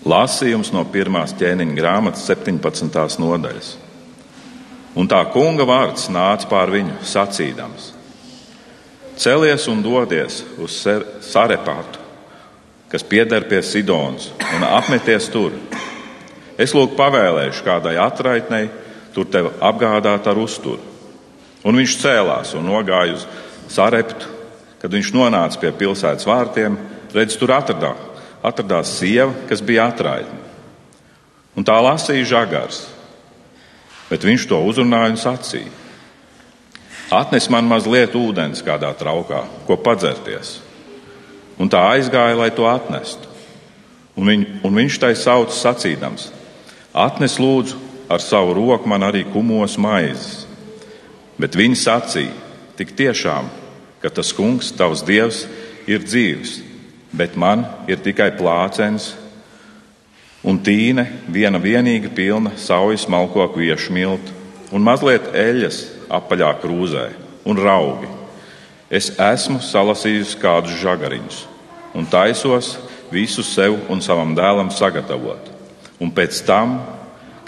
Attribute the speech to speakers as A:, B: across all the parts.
A: Lasījums no pirmās ķēniņa grāmatas 17. nodaļas. Un tā kunga vārds nāca pār viņu sacīdams: Celies un dodies uz Sarepātu, kas pieder pie Sidonas, un apmeties tur. Es lūk pavēlēšu kādai atraitnei tur tevi apgādāt ar uzturu. Un viņš cēlās un nogāja uz Sareptu. Kad viņš nonāca pie pilsētas vārtiem, redz, tur atradā, atradās sieva, kas bija atraitne. Un tā lasīja žagars, bet viņš to uzrunāja un sacīja: Atnes man mazliet ūdens kādā traukā, ko padzerties. Un tā aizgāja, lai to atnestu. Un, viņ, un viņš tai sauc sacīdams: Atnes lūdzu ar savu roku man arī kumos maizes. Bet viņi sacīja: Tik tiešām, ka tas kungs, tavs dievs, ir dzīves, bet man ir tikai plācens un tīne, viena vienīga pilna saujas malkoku viešu miltu un mazliet eļas apaļā krūzē un raugi. Es esmu salasījusi kādus žagariņus un taisos visu sev un savam dēlam sagatavot. Un pēc tam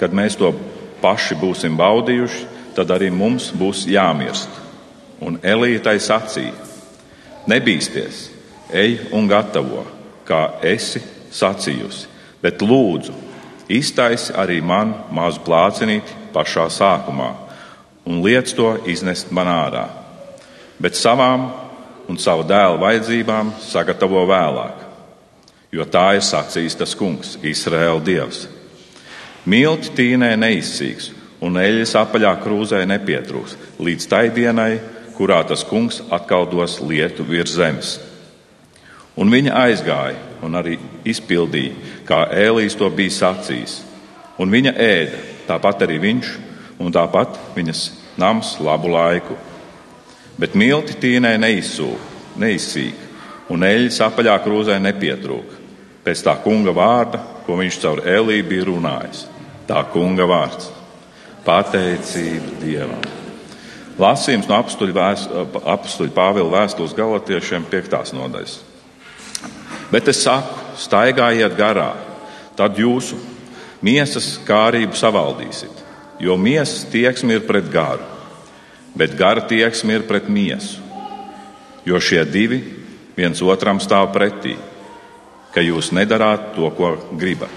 A: kad mēs to paši būsim baudījuši, tad arī mums būs jāmirst. Un Elītai sacīja: Nebīsties, ej un gatavo, kā esi sacījusi, bet lūdzu, iztaisi arī man mazu plācinīti pašā sākumā un liec to iznest man ārā. Bet savām un savu dēlu vajadzībām sagatavo vēlāk, jo tā ir sacījis tas kungs, Izraēla dievs. Milti tīnē neizsīks, un eļļas apaļā krūzē nepietrūks, līdz tai dienai, kurā tas kungs atkal dos lietu virs zemes. Un viņa aizgāja un arī izpildīja, kā Ēlīs to bija sacījis. Un viņa ēda, tāpat arī viņš, un tāpat viņas nams labu laiku. Bet milti tīnē neizsīk, un eļļas apaļā krūzē nepietrūk. Pēc tā kunga vārda, ko viņš caur Ēlī bija runājis tā kunga vārds - pateicība Dievam. Lasījums no apstuļa Pāvila vēstules galotiešiem 5. nodaļas. Bet es saku, staigājiet garā, tad jūsu miesas kārību savaldīsiet, jo miesas tieksme ir pret garu, bet gara tieksme ir pret miesu, jo šie divi viens otram stāv pretī, ka jūs nedarāt to, ko gribat.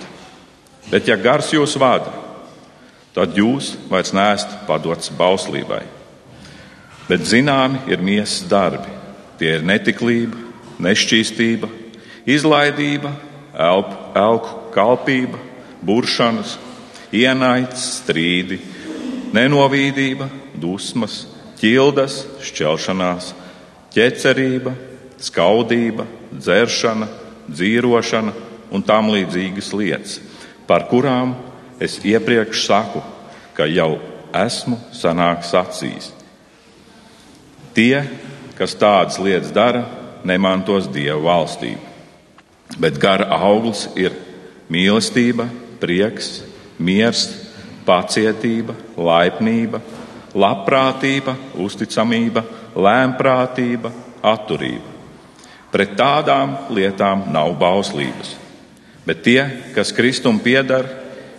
A: Bet, ja gars jūs vada, tad jūs vairs neesat padots bauslībai. Bet zināmi ir miesas darbi. Tie ir netiklība, nešķīstība, izlaidība, elpu, elku kalpība, buršanas, ienaids, strīdi, nenovīdība, dusmas, ķildas, šķelšanās, ķecerība, skaudība, dzeršana, dzīrošana un tam līdzīgas lietas par kurām es iepriekš saku, ka jau esmu sanāks acīs. Tie, kas tādas lietas dara, nemantos Dieva valstību. Bet gara auglis ir mīlestība, prieks, miers, pacietība, laipnība, labprātība, uzticamība, lēmprātība, atturība. Pret tādām lietām nav bauslības. Bet tie, kas Kristum piedara,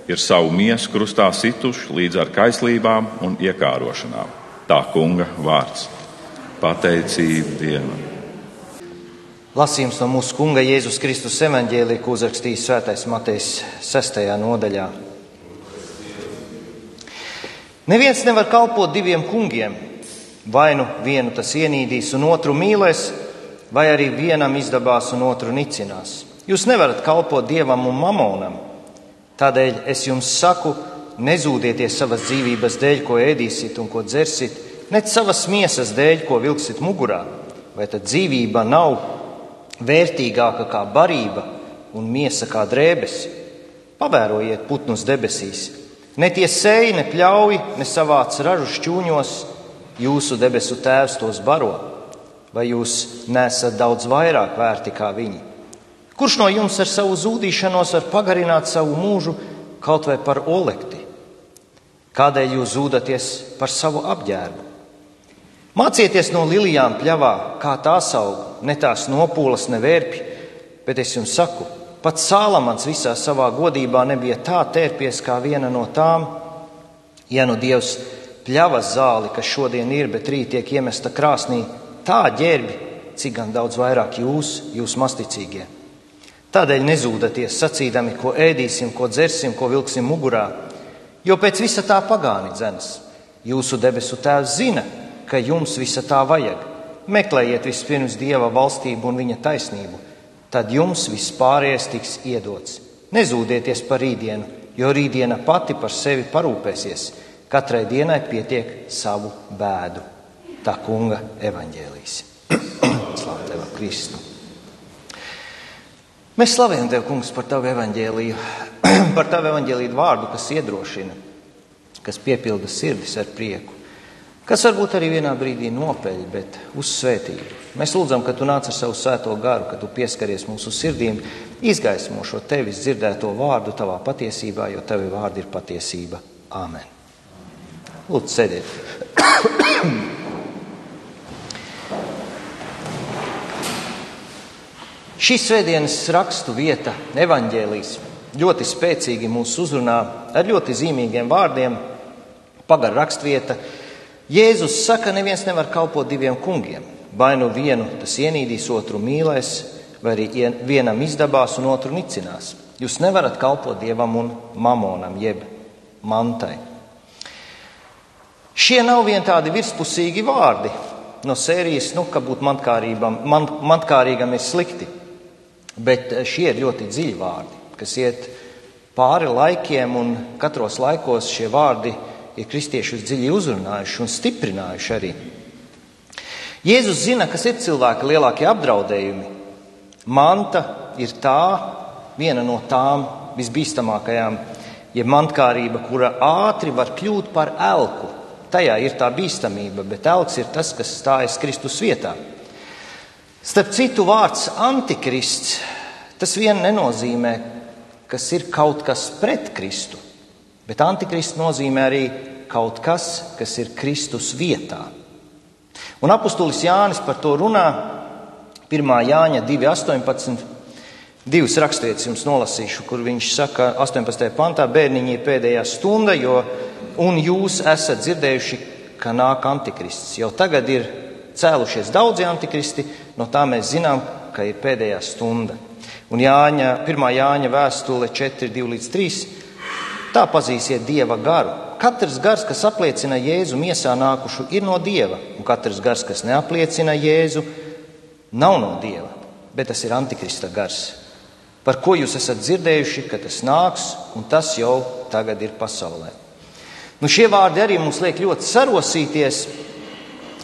A: ir savu miesu krustā situši līdz ar kaislībām un iekārošanām. Tā kunga vārds - pateicība Dievam.
B: Lasījums no mūsu kunga Jēzus Kristus evaņģēlī, ko uzrakstījis Svētais Matejs 6. nodaļā. Neviens nevar kalpot diviem kungiem. Vai nu vienu tas ienīdīs un otru mīlēs, vai arī vienam izdabās un otru nicinās. Jūs nevarat kalpot dievam un mamonam. Tādēļ es jums saku, nezūdieties savas dzīvības dēļ, ko ēdīsiet un ko dzersiet, ne savas miesas dēļ, ko vilksiet mugurā. Vai tad dzīvība nav vērtīgāka kā barība un miesa kā drēbes? Pavērojiet putnus debesīs. Ne tie sēji, ne pļauj, ne savāc ražu šķūņos, jūsu debesu tēvs tos baro. Vai jūs nesat daudz vairāk vērti kā viņi? Kurš no jums ar savu zudīšanos var pagarināt savu mūžu kaut vai par olekti? Kādēļ jūs zūdaties par savu apģērbu? Mācieties no lilijām pļavā, kā tās aug, ne tās nopūlas, ne vērpji, bet es jums saku, Pats Sālamans visā savā godībā nebija tā tērpies kā viena no tām. Ja nu Dievs pļavas zāli, kas šodien ir, bet rīt tiek iemesta krāsnī, tā ģērbi, cik gan daudz vairāk jūs, jūs masticīgie. Tādēļ nezūdaties sacīdami, ko ēdīsim, ko dzersim, ko vilksim mugurā, jo pēc visa tā pagāni dzens. Jūsu debesu tēvs zina, ka jums visa tā vajag. Meklējiet vispirms Dieva valstību un viņa taisnību, tad jums viss pārējais tiks iedots. Nezūdieties par rītdienu, jo rītdiena pati par sevi parūpēsies. Katrai dienai pietiek savu bēdu. Tā kunga evaņģēlīs. Slavu tev, Kristu! Mēs slavējam Tev, Kungs, par Tavu evaņģēlīju, par Tavu evaņģēlīju vārdu, kas iedrošina, kas piepilda sirdis ar prieku, kas varbūt arī vienā brīdī nopeļ, bet uz svētību. Mēs lūdzam, ka Tu nāc ar savu svēto garu, ka Tu pieskaries mūsu sirdīm, izgaismo šo Tevis dzirdēto vārdu Tavā patiesībā, jo Tavi vārdi ir patiesība. Āmen! Lūdzu, sēdiet! Šīs svētdienas rakstu vieta, evaņģēlīs, ļoti spēcīgi mūs uzrunā ar ļoti zīmīgiem vārdiem. Pagara rakstvieta. Jēzus saka, neviens nevar kalpot diviem kungiem. Vai nu vienu tas ienīdīs, otru mīlēs, vai arī vienam izdabās un otru nicinās. Jūs nevarat kalpot dievam un mamonam, jeb mantai. Šie nav vien tādi virspusīgi vārdi no sērijas, nu, ka būt man, mantkārīgam ir slikti. Bet šie ir ļoti dziļi vārdi, kas iet pāri laikiem, un katros laikos šie vārdi ir kristiešus dziļi uzrunājuši un stiprinājuši arī. Jēzus zina, kas ir cilvēka lielākie apdraudējumi. Manta ir tā, viena no tām visbīstamākajām, jeb mantkārība, kura ātri var kļūt par elku. Tajā ir tā bīstamība, bet elks ir tas, kas stājas Kristus vietā. Starp citu, vārds antikrists tas vien nenozīmē, kas ir kaut kas pret Kristu, bet antikrists nozīmē arī kaut kas, kas ir Kristus vietā. Un apustulis Jānis par to runā 1. Jāņa 2.18. Divas raksturietas jums nolasīšu, kur viņš saka, 18. pantā, bērniņi ir pēdējā stunda, jo, un jūs esat dzirdējuši, ka nāk antikrists. Jau tagad ir cēlušies daudzi antikristi, no tā mēs zinām, ka ir pēdējā stunda. Un Jāņa, 1. Jāņa vēstule 4, 2 līdz 3. Tā pazīsiet Dieva garu. Katrs gars, kas apliecina Jēzu miesā nākušu, ir no Dieva, un katrs gars, kas neapliecina Jēzu, nav no Dieva, bet tas ir antikrista gars, par ko jūs esat dzirdējuši, ka tas nāks, un tas jau tagad ir pasaulē. Nu, šie vārdi arī mums liek ļoti sarosīties,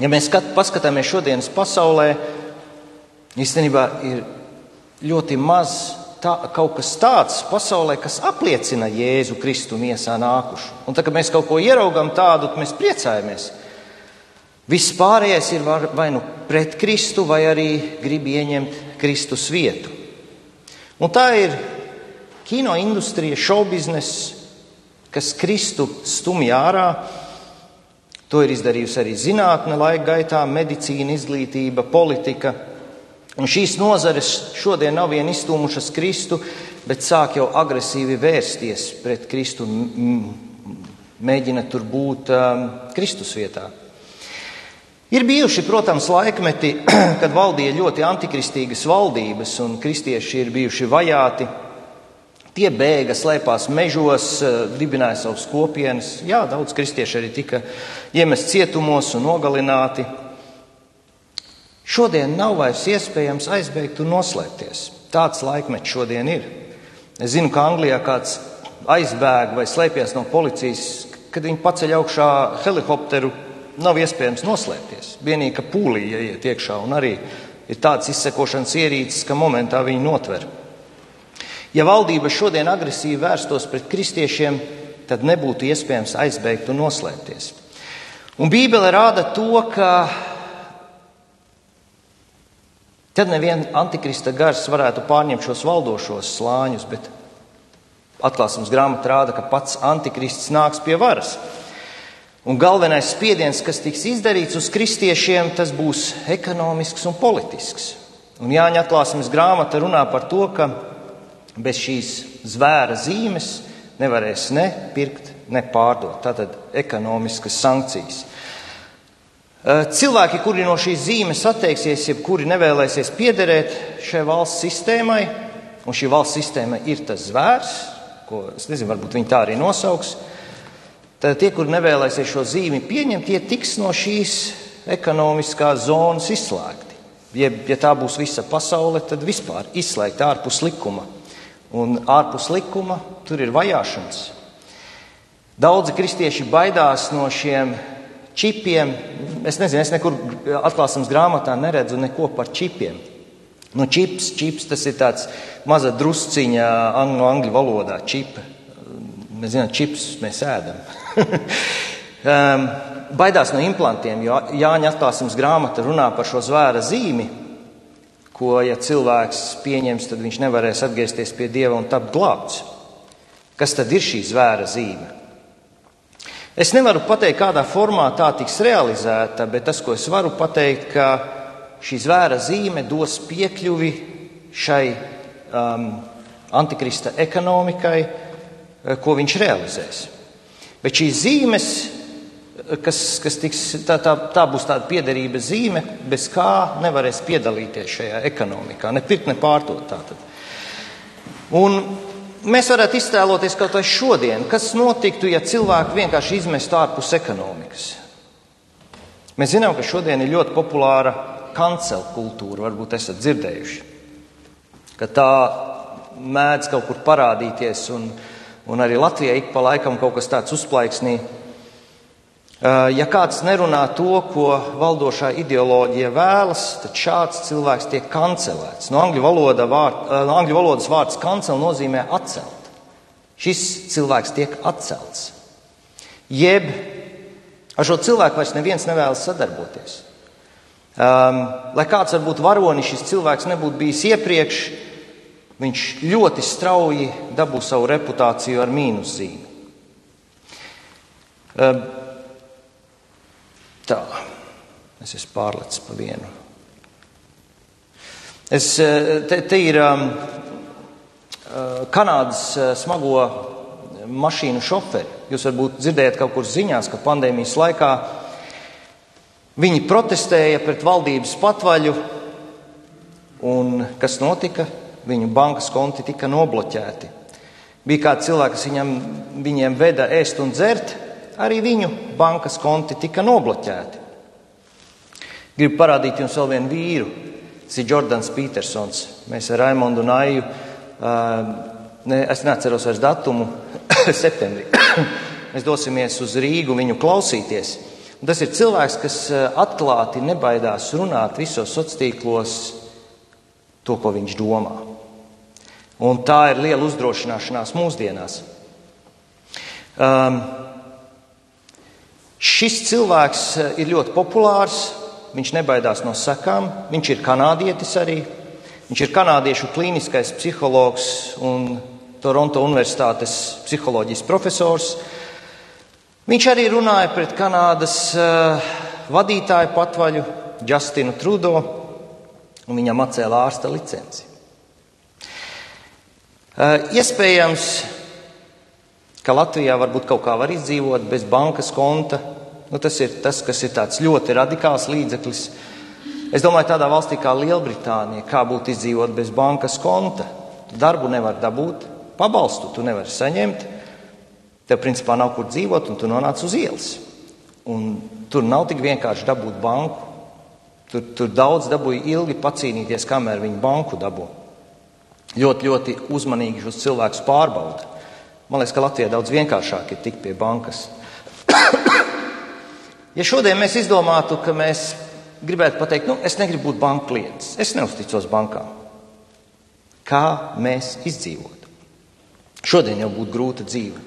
B: Ja mēs skat, paskatāmies šodienas pasaulē, īstenībā ir ļoti maz tā, kaut kas tāds pasaulē, kas apliecina Jēzu Kristu miesā nākušu. Un tā, kad mēs kaut ko ieraugam tādu, mēs priecājamies. Viss pārējais ir vai nu pret Kristu, vai arī grib ieņemt Kristus vietu. Un tā ir kino industrija, šobiznesa, kas Kristu stumj ārā To ir izdarījusi arī zinātne laika gaitā, medicīna, izglītība, politika. Un šīs nozares šodien nav vien izstūmušas Kristu, bet sāk jau agresīvi vērsties pret Kristu un mēģina tur būt um, Kristus vietā. Ir bijuši, protams, laikmeti, kad valdīja ļoti antikristīgas valdības, un kristieši ir bijuši vajāti, Tie bēga, slēpās mežos, eh, dibināja savus kopienas. Jā, daudz kristieši arī tika iemest cietumos un nogalināti. Šodien nav vairs iespējams aizbēgt un noslēpties. Tāds laikmets šodien ir. Es zinu, ka Anglijā kāds aizbēga vai slēpjas no policijas, kad viņi paceļ augšā helikopteru, nav iespējams noslēpties. Vienīgi, ka pūlī ieiet iekšā un arī ir tāds izsekošanas ierīces, ka momentā viņi notver. Ja valdība šodien agresīvi vērstos pret kristiešiem, tad nebūtu iespējams aizbēgt un noslēpties. Un Bībele rāda to, ka tad neviena antikrista gars varētu pārņemt šos valdošos slāņus, bet atklāsmes grāmata rāda, ka pats antikrists nāks pie varas. Un galvenais spiediens, kas tiks izdarīts uz kristiešiem, tas būs ekonomisks un politisks. Un Jāņa atklāsmes grāmata runā par to, ka bez šīs zvēra zīmes nevarēs ne pirkt, ne pārdot. Tātad ekonomiskas sankcijas. Cilvēki, kuri no šīs zīmes atteiksies, jeb kuri nevēlēsies piederēt šai valsts sistēmai, un šī valsts sistēma ir tas zvērs, ko es nezinu, varbūt viņi tā arī nosauks, tad tie, kuri nevēlēsies šo zīmi pieņemt, tie tiks no šīs ekonomiskās zonas izslēgti. Ja, ja tā būs visa pasaule, tad vispār izslēgt ārpus likuma. Un ārpus likuma tur ir vajāšanas. Daudzi kristieši baidās no šiem čipiem. Es nezinu, es nekur atklāsmes grāmatā neredzu neko par čipiem. Nu, čips, čips tas ir tāds maza drusciņa no angļu valodā. Čipa. Mēs zinām, čips mēs ēdam. um, baidās no implantiem, jo Jāņa atklāsmes grāmata runā par šo zvēra zīmi, ko, ja cilvēks pieņems, tad viņš nevarēs atgriezties pie Dieva un tapt glābts. Kas tad ir šī zvēra zīme? Es nevaru pateikt, kādā formā tā tiks realizēta, bet tas, ko es varu pateikt, ka šī zvēra zīme dos piekļuvi šai um, antikrista ekonomikai, ko viņš realizēs. Bet šīs zīmes kas, kas tiks, tā, tā, tā būs tāda piederības zīme, bez kā nevarēs piedalīties šajā ekonomikā, ne pirkt, ne pārdot. Tātad. Un mēs varētu iztēloties kaut vai šodien, kas notiktu, ja cilvēki vienkārši izmestu ārpus ekonomikas. Mēs zinām, ka šodien ir ļoti populāra kancela kultūra, varbūt esat dzirdējuši, ka tā mēdz kaut kur parādīties, un, un arī Latvijā ik pa laikam kaut kas tāds uzplaiksnī. Eh, ja kāds nerunā to, ko valdošā ideoloģija vēlas, tad šāds cilvēks tiek kancelēts. No angļu, valoda vārd, eh, no angļu valodas vārds kancel nozīmē atcelt. Šis cilvēks tiek atcelts. Jeb ar šo cilvēku vairs neviens nevēlas sadarboties. Um, lai kāds varbūt varonis šis cilvēks nebūtu bijis iepriekš, viņš ļoti strauji dabū savu reputāciju ar mīnuszīmi. Um, Tā, es esmu pārlecis pa vienu. Es, eh, te, te ir um, eh, Kanādas eh, smago mašīnu šoferi. Jūs varbūt dzirdējat kaut kur ziņās, ka pandēmijas laikā viņi protestēja pret valdības patvaļu, un kas notika? Viņu bankas konti tika nobloķēti. Bija kāds cilvēks, kas viņam, viņiem veda ēst un dzert, arī viņu bankas konti tika nobloķēti. Gribu parādīt jums vēl vienu vīru. Tas ir Jordans Petersons. Mēs ar Raimondu Nāju, ne, es neatceros vairs datumu, septembrī. Mēs dosimies uz Rīgu viņu klausīties. Un tas ir cilvēks, kas atklāti nebaidās runāt visos sociālos tīklos to, ko viņš domā. Un tā ir liela uzdrošināšanās mūsdienās. Um, Šis cilvēks eh, ir ļoti populārs, viņš nebaidās no sekām, viņš ir kanādietis arī. Viņš ir kanādiešu klīniskais psihologs un Toronto Universitātes psiholoģijas profesors. Viņš arī runāja pret Kanādas uh, vadītāju patvaļu Justinu Trudo, un viņam atcēla ārsta licenci. Uh, iespējams, ka Latvijā varbūt kaut kā var izdzīvot bez bankas konta. Nu, tas ir tas, kas ir tāds ļoti radikāls līdzeklis. Es domāju, tādā valstī kā Lielbritānija, kā būtu izdzīvot bez bankas konta. Tu darbu nevar dabūt, pabalstu tu nevari saņemt, tev principā nav kur dzīvot, un tu nonāc uz ielas. Un tur nav tik vienkārši dabūt banku. Tur, tur daudz dabūja ilgi pacīnīties, kamēr viņi banku dabū. Ļoti, ļoti uzmanīgi šos cilvēkus pārbauda. Man liekas, ka Latvijā daudz vienkāršāk ir tikt pie bankas. ja šodien mēs izdomātu, ka mēs gribētu pateikt, nu, es negribu būt banka klients, es neusticos bankām, kā mēs izdzīvotu? Šodien jau būtu grūta dzīve.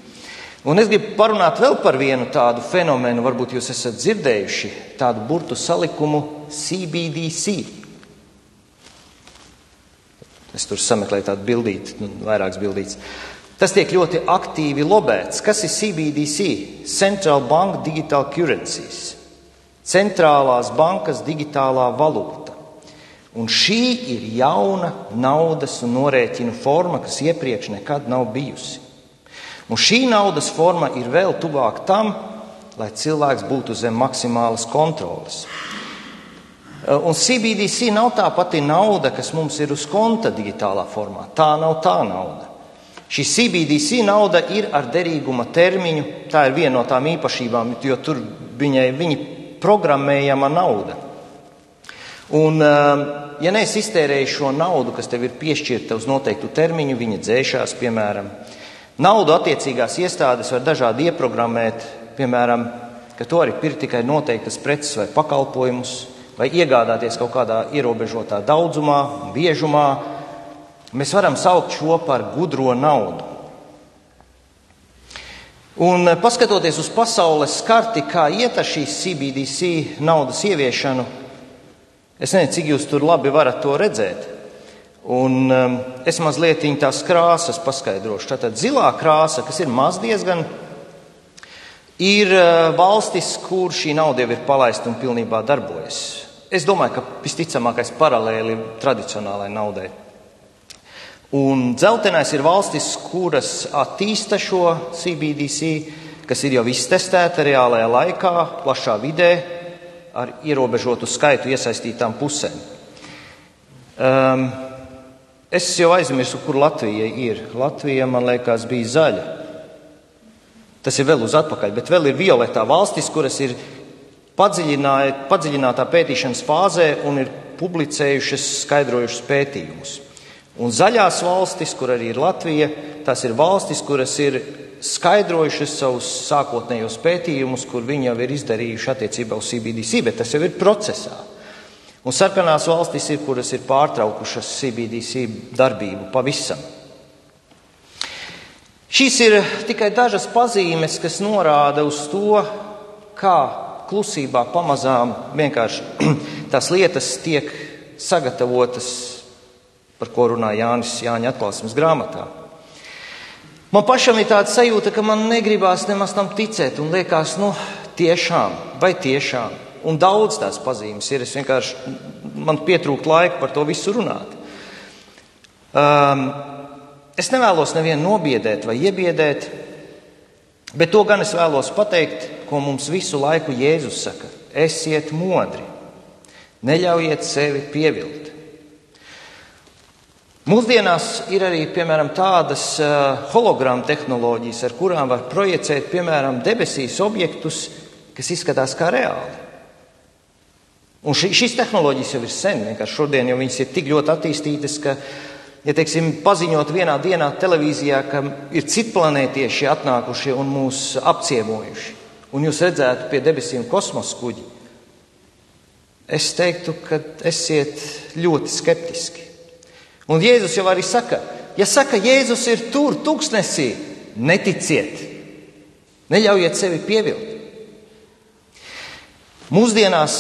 B: Un es gribu parunāt vēl par vienu tādu fenomenu, varbūt jūs esat dzirdējuši tādu burtu salikumu CBDC. Es tur sameklēju tādu bildīti, nu, vairākas bildītas. Tas tiek ļoti aktīvi lobēts. Kas ir CBDC? Central Bank Digital Currencies. Centrālās bankas digitālā valūta. Un šī ir jauna naudas un norēķinu forma, kas iepriekš nekad nav bijusi. Un šī naudas forma ir vēl tuvāk tam, lai cilvēks būtu zem maksimālas kontrolas. Un CBDC nav tā pati nauda, kas mums ir uz konta digitālā formā. Tā nav tā nauda. Šī CBDC nauda ir ar derīguma termiņu. Tā ir viena no tām īpašībām, jo tur viņai viņa programmējama nauda. Un, ja neesi iztērējis šo naudu, kas tev ir piešķirta uz noteiktu termiņu, viņa dzēšās, piemēram, Naudu attiecīgās iestādes var dažādi ieprogrammēt, piemēram, ka to arī pirkt tikai noteiktas preces vai pakalpojumus, vai iegādāties kaut kādā ierobežotā daudzumā, biežumā. Mēs varam saukt šo par gudro naudu. Un paskatoties uz pasaules karti, kā iet ar šīs CBDC naudas ieviešanu, es nezinu, cik jūs tur labi varat to redzēt. Un um, es mazliet tās krāsas paskaidrošu. Tātad zilā krāsa, kas ir maz diezgan, ir uh, valstis, kur šī nauda jau ir palaista un pilnībā darbojas. Es domāju, ka visticamākais paralēli tradicionālajai naudai. Un dzeltenais ir valstis, kuras attīsta šo CBDC, kas ir jau iztestēta reālajā laikā, plašā vidē, ar ierobežotu skaitu iesaistītām pusēm. Um, Es jau aizmirsu, kur Latvija ir. Latvija, man liekas, bija zaļa. Tas ir vēl uz atpakaļ, bet vēl ir violetā valstis, kuras ir padziļinātā pētīšanas fāzē un ir publicējušas skaidrojušas pētījumus. Un zaļās valstis, kur arī ir Latvija, tās ir valstis, kuras ir skaidrojušas savus sākotnējos pētījumus, kur viņi jau ir izdarījuši attiecībā uz CBDC, bet tas jau ir procesā. Un sarkanās valstis ir, kuras ir pārtraukušas CBDC darbību pavisam. Šīs ir tikai dažas pazīmes, kas norāda uz to, kā klusībā pamazām vienkārši tās lietas tiek sagatavotas, par ko runā Jānis Jāņa atklāsmes grāmatā. Man pašam ir tāda sajūta, ka man negribās nemaz tam ticēt, un liekas, nu, tiešām, vai tiešām un daudz tās pazīmes ir. Es vienkārši man pietrūkt laika par to visu runāt. Um, es nevēlos nevienu nobiedēt vai iebiedēt, bet to gan es vēlos pateikt, ko mums visu laiku Jēzus saka: esiet modri, neļaujiet sevi pievilt. Mūsdienās ir arī piemēram, tādas hologrāma tehnoloģijas, ar kurām var projicēt piemēram, debesīs objektus, kas izskatās kā reāli. Un ši, šīs tehnoloģijas jau ir sen, vienkārši šodien jau viņas ir tik ļoti attīstītas, ka, ja teiksim, paziņot vienā dienā televīzijā, ka ir citplanētieši atnākuši un mūs apciemojuši, un jūs redzētu pie debesīm kosmosa kuģi, es teiktu, ka esiet ļoti skeptiski. Un Jēzus jau arī saka, ja saka, Jēzus ir tur, tūkstnesī, neticiet, neļaujiet sevi pievilkt. Mūsdienās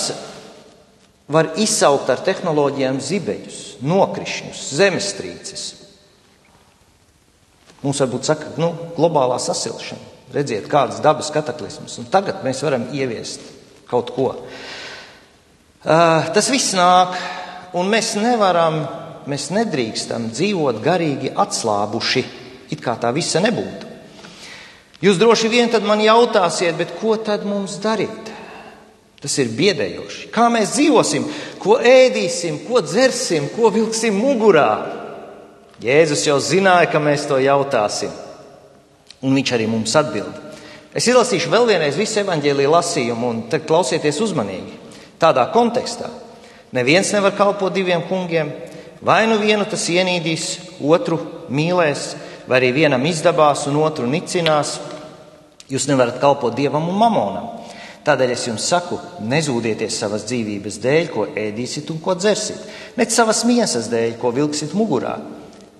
B: var izsaukt ar tehnoloģijām zibeļus, nokrišņus, zemestrīces. Mums varbūt saka, nu, globālā sasilšana. Redziet, kādas dabas kataklizmas. Un tagad mēs varam ieviest kaut ko. Uh, tas viss nāk, un mēs nevaram, mēs nedrīkstam dzīvot garīgi atslābuši, it kā tā visa nebūtu. Jūs droši vien tad man jautāsiet, bet ko tad mums darīt? Tas ir biedējoši. Kā mēs dzīvosim, ko ēdīsim, ko dzersim, ko vilksim mugurā? Jēzus jau zināja, ka mēs to jautāsim, un viņš arī mums atbild. Es izlasīšu vēl vienreiz visu evaņģēlīju lasījumu, un tad klausieties uzmanīgi. Tādā kontekstā neviens nevar kalpot diviem kungiem. Vai nu vienu tas ienīdīs, otru mīlēs, vai arī vienam izdabās un otru nicinās. Jūs nevarat kalpot dievam un mamonam. Tādēļ es jums saku, nezūdieties savas dzīvības dēļ, ko ēdīsit un ko dzersit, ne savas miesas dēļ, ko vilksiet mugurā.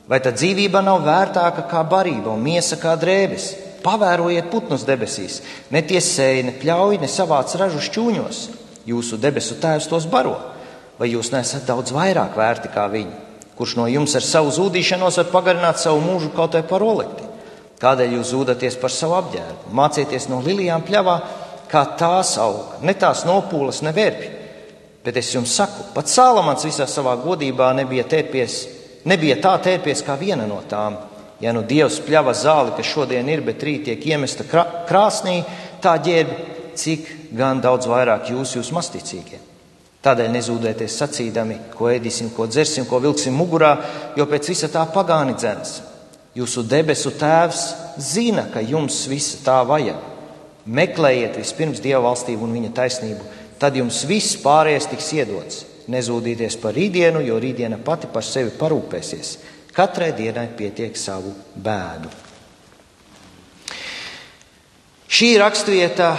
B: Vai tad dzīvība nav vērtāka kā barība un miesa kā drēbes? Pavērojiet putnus debesīs, ne tie sēji, ne pļauj, ne savāc ražu šķūņos. Jūsu debesu tēvs tos baro, vai jūs nesat daudz vairāk vērti kā viņi? Kurš no jums ar savu zudīšanos var pagarināt savu mūžu kaut vai par olekti? Kādēļ jūs zūdaties par savu apģērbu? Mācieties no lilijām pļavā, kā tās aug, ne tās nopūles, ne verbi. Bet es jums saku, pat Sālamans visā savā godībā nebija, tērpies, nebija tā tērpies kā viena no tām. Ja nu Dievs pļāva zāli, kas šodien ir, bet rīt tiek iemesta krāsnī, tā ģērb, cik gan daudz vairāk jūs, jūs masticīgie. Tādēļ nezūdieties sacīdami, ko ēdīsim, ko dzersim, ko vilksim mugurā, jo pēc visa tā pagāni dzens. Jūsu debesu tēvs zina, ka jums visa tā vajag. Meklējiet vispirms Dieva valstību un viņa taisnību, tad jums viss pārējais tiks iedots. Nezūdieties par rītdienu, jo rītdiena pati par sevi parūpēsies. Katrai dienai pietiek savu bēdu. Šī rakstvieta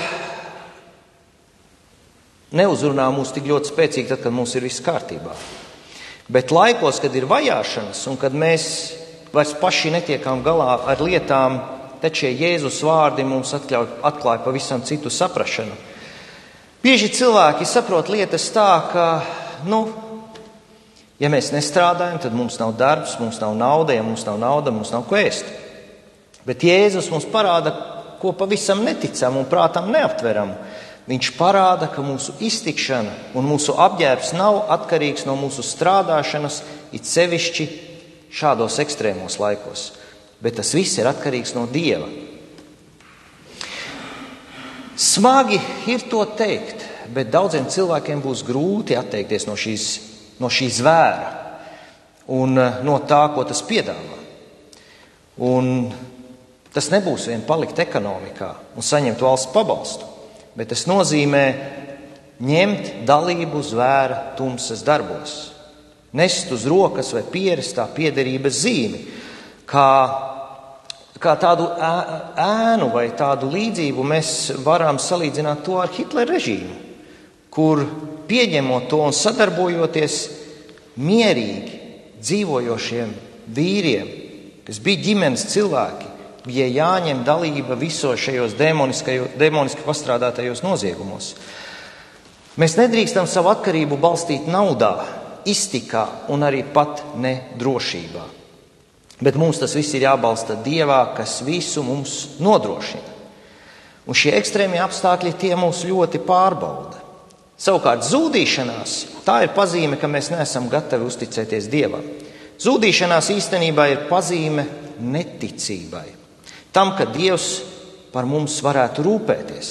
B: neuzrunā mūs tik ļoti spēcīgi, tad, kad mums ir viss kārtībā. Bet laikos, kad ir vajāšanas un kad mēs vairs paši netiekam galā ar lietām, tad šie Jēzus vārdi mums atļauj, atklāja pavisam citu saprašanu. Bieži cilvēki saprot lietas tā, ka, nu, ja mēs nestrādājam, tad mums nav darbs, mums nav nauda, ja mums nav nauda, mums nav ko ēst. Bet Jēzus mums parāda, ko pavisam neticam un prātam neaptveram. Viņš parāda, ka mūsu iztikšana un mūsu apģērbs nav atkarīgs no mūsu strādāšanas, it sevišķi šādos ekstrēmos laikos, bet tas viss ir atkarīgs no Dieva. Smagi ir to teikt, bet daudziem cilvēkiem būs grūti atteikties no, šīs, no šī zvēra un eh, no tā, ko tas piedāvā. Un tas nebūs vien palikt ekonomikā un saņemt valsts pabalstu bet tas nozīmē ņemt dalību zvēra tumsas darbos, nest uz rokas vai pierast tā piederības zīmi, kā, kā tādu ēnu vai tādu līdzību mēs varam salīdzināt to ar Hitlera režīmu, kur pieņemot to un sadarbojoties mierīgi dzīvojošiem vīriem, kas bija ģimenes cilvēki, bija jāņem dalība visos šajos demoniski pastrādātajos noziegumos. Mēs nedrīkstam savu atkarību balstīt naudā, iztikā un arī pat ne drošībā. Bet mums tas viss ir jābalsta Dievā, kas visu mums nodrošina. Un šie ekstrēmie apstākļi tie mūs ļoti pārbauda. Savukārt zudīšanās tā ir pazīme, ka mēs neesam gatavi uzticēties Dievam. Zudīšanās īstenībā ir pazīme neticībai tam, ka Dievs par mums varētu rūpēties.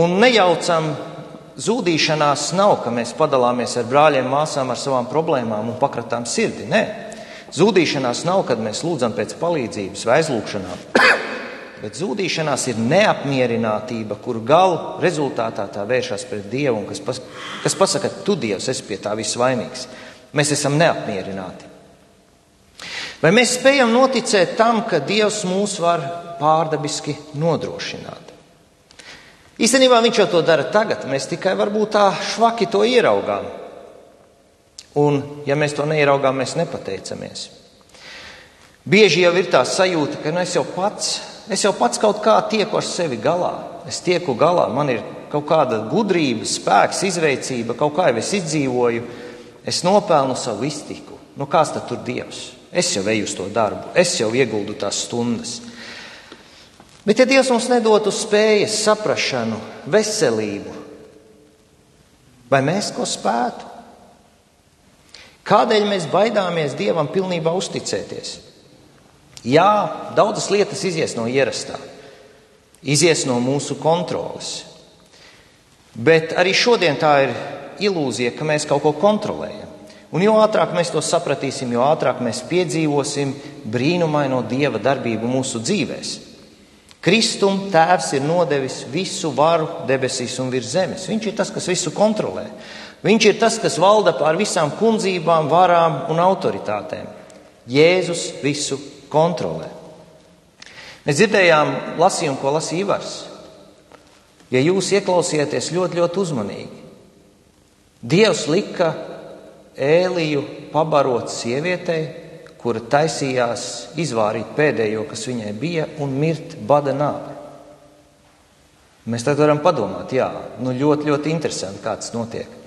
B: Un nejaucam zudīšanās nav, ka mēs padalāmies ar brāļiem, māsām ar savām problēmām un pakratām sirdi. Nē, zudīšanās nav, kad mēs lūdzam pēc palīdzības vai aizlūgšanām. Bet zudīšanās ir neapmierinātība, kur galu rezultātā tā vēršas pret Dievu un kas, pas, kas pasaka, tu Dievs esi pie tā viss vainīgs. Mēs esam neapmierināti. Vai mēs spējam noticēt tam, ka Dievs mūs var pārdabiski nodrošināt? Īstenībā viņš jau to dara tagad, mēs tikai varbūt tā švaki to ieraugām. Un, ja mēs to neieraugām, mēs nepateicamies. Bieži jau ir tā sajūta, ka nu, es, jau pats, es jau pats kaut kā tieku ar sevi galā. Es tieku galā, man ir kaut kāda gudrība, spēks, izveicība, kaut kā jau es izdzīvoju, es nopelnu savu iztiku. Nu, kāds tad tur Dievs? Es jau eju uz to darbu, es jau ieguldu tās stundas. Bet, ja Dievs mums nedotu spējas, saprāšanu, veselību, vai mēs ko spētu? Kādēļ mēs baidāmies Dievam pilnībā uzticēties? Jā, daudzas lietas izies no ierastā, izies no mūsu kontrolas. Bet arī šodien tā ir ilūzija, ka mēs kaut ko kontrolējam. Un jo ātrāk mēs to sapratīsim, jo ātrāk mēs piedzīvosim brīnumaino dieva darbību mūsu dzīvēm. Kristum Tēvs ir nodevis visu varu debesīs un virs zemes. Viņš ir tas, kas visu kontrolē. Viņš ir tas, kas valda pār visām kundzībām, varām un autoritātēm. Jēzus visu kontrolē. Mēs dzirdējām lasījumu, ko lasīja Ivars. Ja jūs ieklausieties ļoti, ļoti uzmanīgi, Dievs lika Ēliju pabarot sievietei, kura taisījās izvārīt pēdējo, kas viņai bija, un mirt bada nāvi. Mēs tad varam padomāt, jā, nu ļoti, ļoti interesanti, kā tas notiek.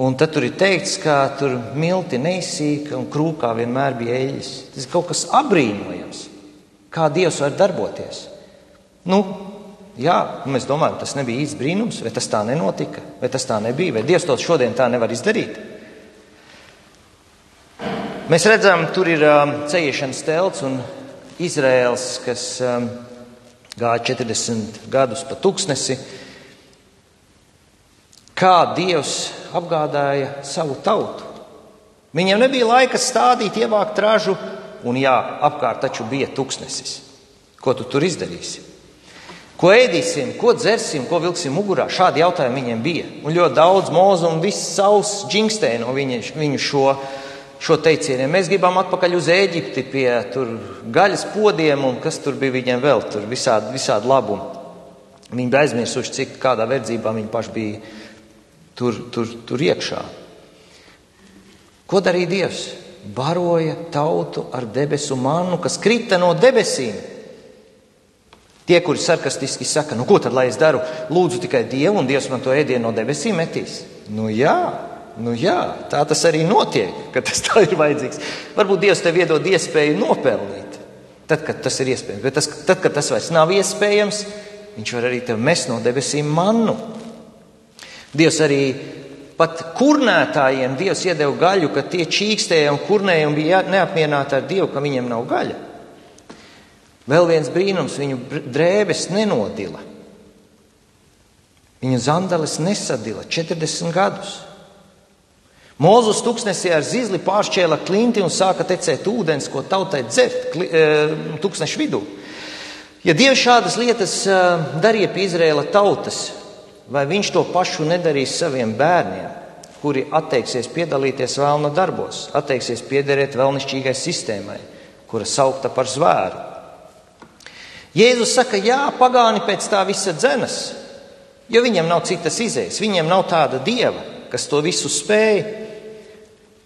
B: Un tad tur ir teikts, ka tur milti neizsīka un krūkā vienmēr bija eļļas. Tas ir kaut kas apbrīnojams, kā Dievs var darboties. Nu, Jā, mēs domājam, tas nebija īsts brīnums, vai tas tā nenotika, vai tas tā nebija, vai Dievs to šodien tā nevar izdarīt. Mēs redzam, tur ir um, ceļošanas telts un Izraels, kas um, gāja 40 gadus pa tūkstnesi. Kā Dievs apgādāja savu tautu. Viņiem nebija laika stādīt, ievākt ražu, un jā, apkārt taču bija tūkstnesis. Ko tu tur izdarīsi? Ko ēdīsim, ko dzersim, ko vilksim mugurā? Šādi jautājumi viņiem bija. Un ļoti daudz mūzu un viss savs džingstē no viņu, viņu šo, šo teicienu. Mēs gribam atpakaļ uz Eģipti pie gaļas podiem un kas tur bija viņiem vēl, tur visādi, visādi labumi. Viņi bija aizmirsuši, cik kādā verdzībā viņi paši bija tur, tur, tur iekšā. Ko darīja Dievs? Baroja tautu ar debesu mannu, kas krita no debesīm. Tie, kuri sarkastiski saka, nu ko tad lai es daru? Lūdzu tikai Dievu, un Dievs man to ēdienu no debesīm metīs. Nu jā, nu jā, tā tas arī notiek, ka tas tā ir vajadzīgs. Varbūt Dievs tev iedod iespēju nopelnīt, tad, kad tas ir iespējams. Bet tas, tad, kad tas vairs nav iespējams, Viņš var arī tev mest no debesīm mannu. Dievs arī pat kurnētājiem Dievs iedeva gaļu, ka tie čīkstēja un kurnēja un bija neapmierināti ar Dievu, ka viņiem nav gaļa. Vēl viens brīnums viņu drēbes nenodila. Viņa zandeles nesadila 40 gadus. Mūzus tūkstnesī ar zizli pāršķēla klinti un sāka tecēt ūdens, ko tautai dzert e, tūkstnešu vidū. Ja Dievs šādas lietas e, darīja pie Izraēla tautas, vai viņš to pašu nedarīs saviem bērniem, kuri atteiksies piedalīties vēlna darbos, atteiksies piederēt vēlnišķīgai sistēmai, kura saukta par zvēru? Jēzus saka, jā, pagāni pēc tā visa dzenas, jo viņiem nav citas izējas, viņiem nav tāda dieva, kas to visu spēj.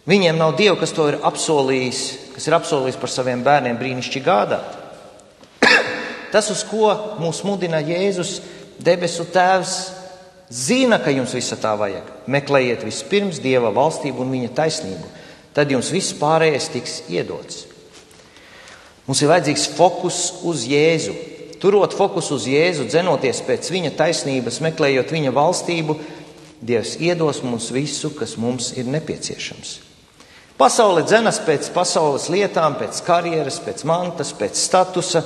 B: Viņiem nav dieva, kas to ir apsolījis, kas ir apsolījis par saviem bērniem brīnišķīgi gādāt. Tas, uz ko mūs mudina Jēzus, debesu Tēvs, zina, ka jums visa tā vajag. Meklējiet vispirms Dieva valstību un viņa taisnību, tad jums viss pārējais tiks iedots. Mums ir vajadzīgs fokus uz Jēzu. Turot fokusu uz Jēzu, dzenoties pēc viņa taisnības, meklējot viņa valstību, Dievs iedos mums visu, kas mums ir nepieciešams. Pasaule dzenas pēc pasaules lietām, pēc karjeras, pēc mantas, pēc statusa.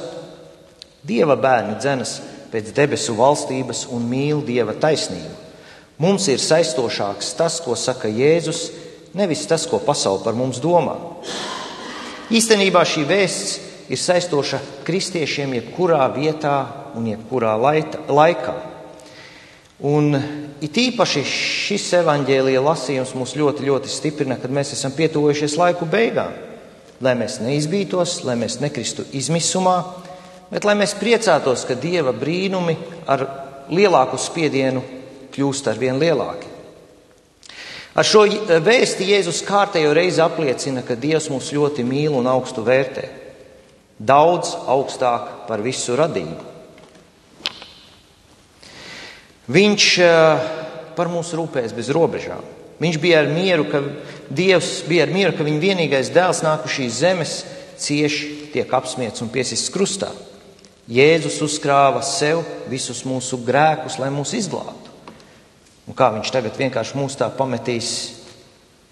B: Dieva bērni dzenas pēc debesu valstības un mīl Dieva taisnību. Mums ir saistošāks tas, ko saka Jēzus, nevis tas, ko pasaule par mums domā. Īstenībā šī vēsts ir saistoša kristiešiem jebkurā vietā un jebkurā laita, laikā. Un it īpaši šis evaņģēlīja lasījums mūs ļoti, ļoti stiprina, kad mēs esam pietuvojušies laiku beigām. Lai mēs neizbītos, lai mēs nekristu izmisumā, bet lai mēs priecātos, ka Dieva brīnumi ar lielāku spiedienu kļūst ar vien lielāki. Ar šo vēsti Jēzus kārtējo reizi apliecina, ka Dievs mūs ļoti mīl un augstu vērtē daudz augstāk par visu radību. Viņš eh, par mums rūpēs bez robežām. Viņš bija ar mieru, ka Dievs bija ar mieru, ka viņa vienīgais dēls nāk uz šīs zemes, cieši tiek apspiesti un piesists krustā. Jēzus uzkrāva sev visus mūsu grēkus, lai mūs izglābtu. Un kā viņš tagad vienkārši mūs tā pametīs,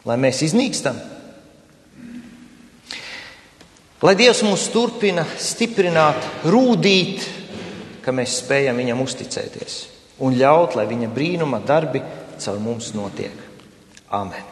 B: lai mēs iznīkstam? Lai Dievs mūs turpina stiprināt, rūdīt, ka mēs spējam viņam uzticēties un ļaut, lai viņa brīnuma darbi caur mums notiek. Āmen!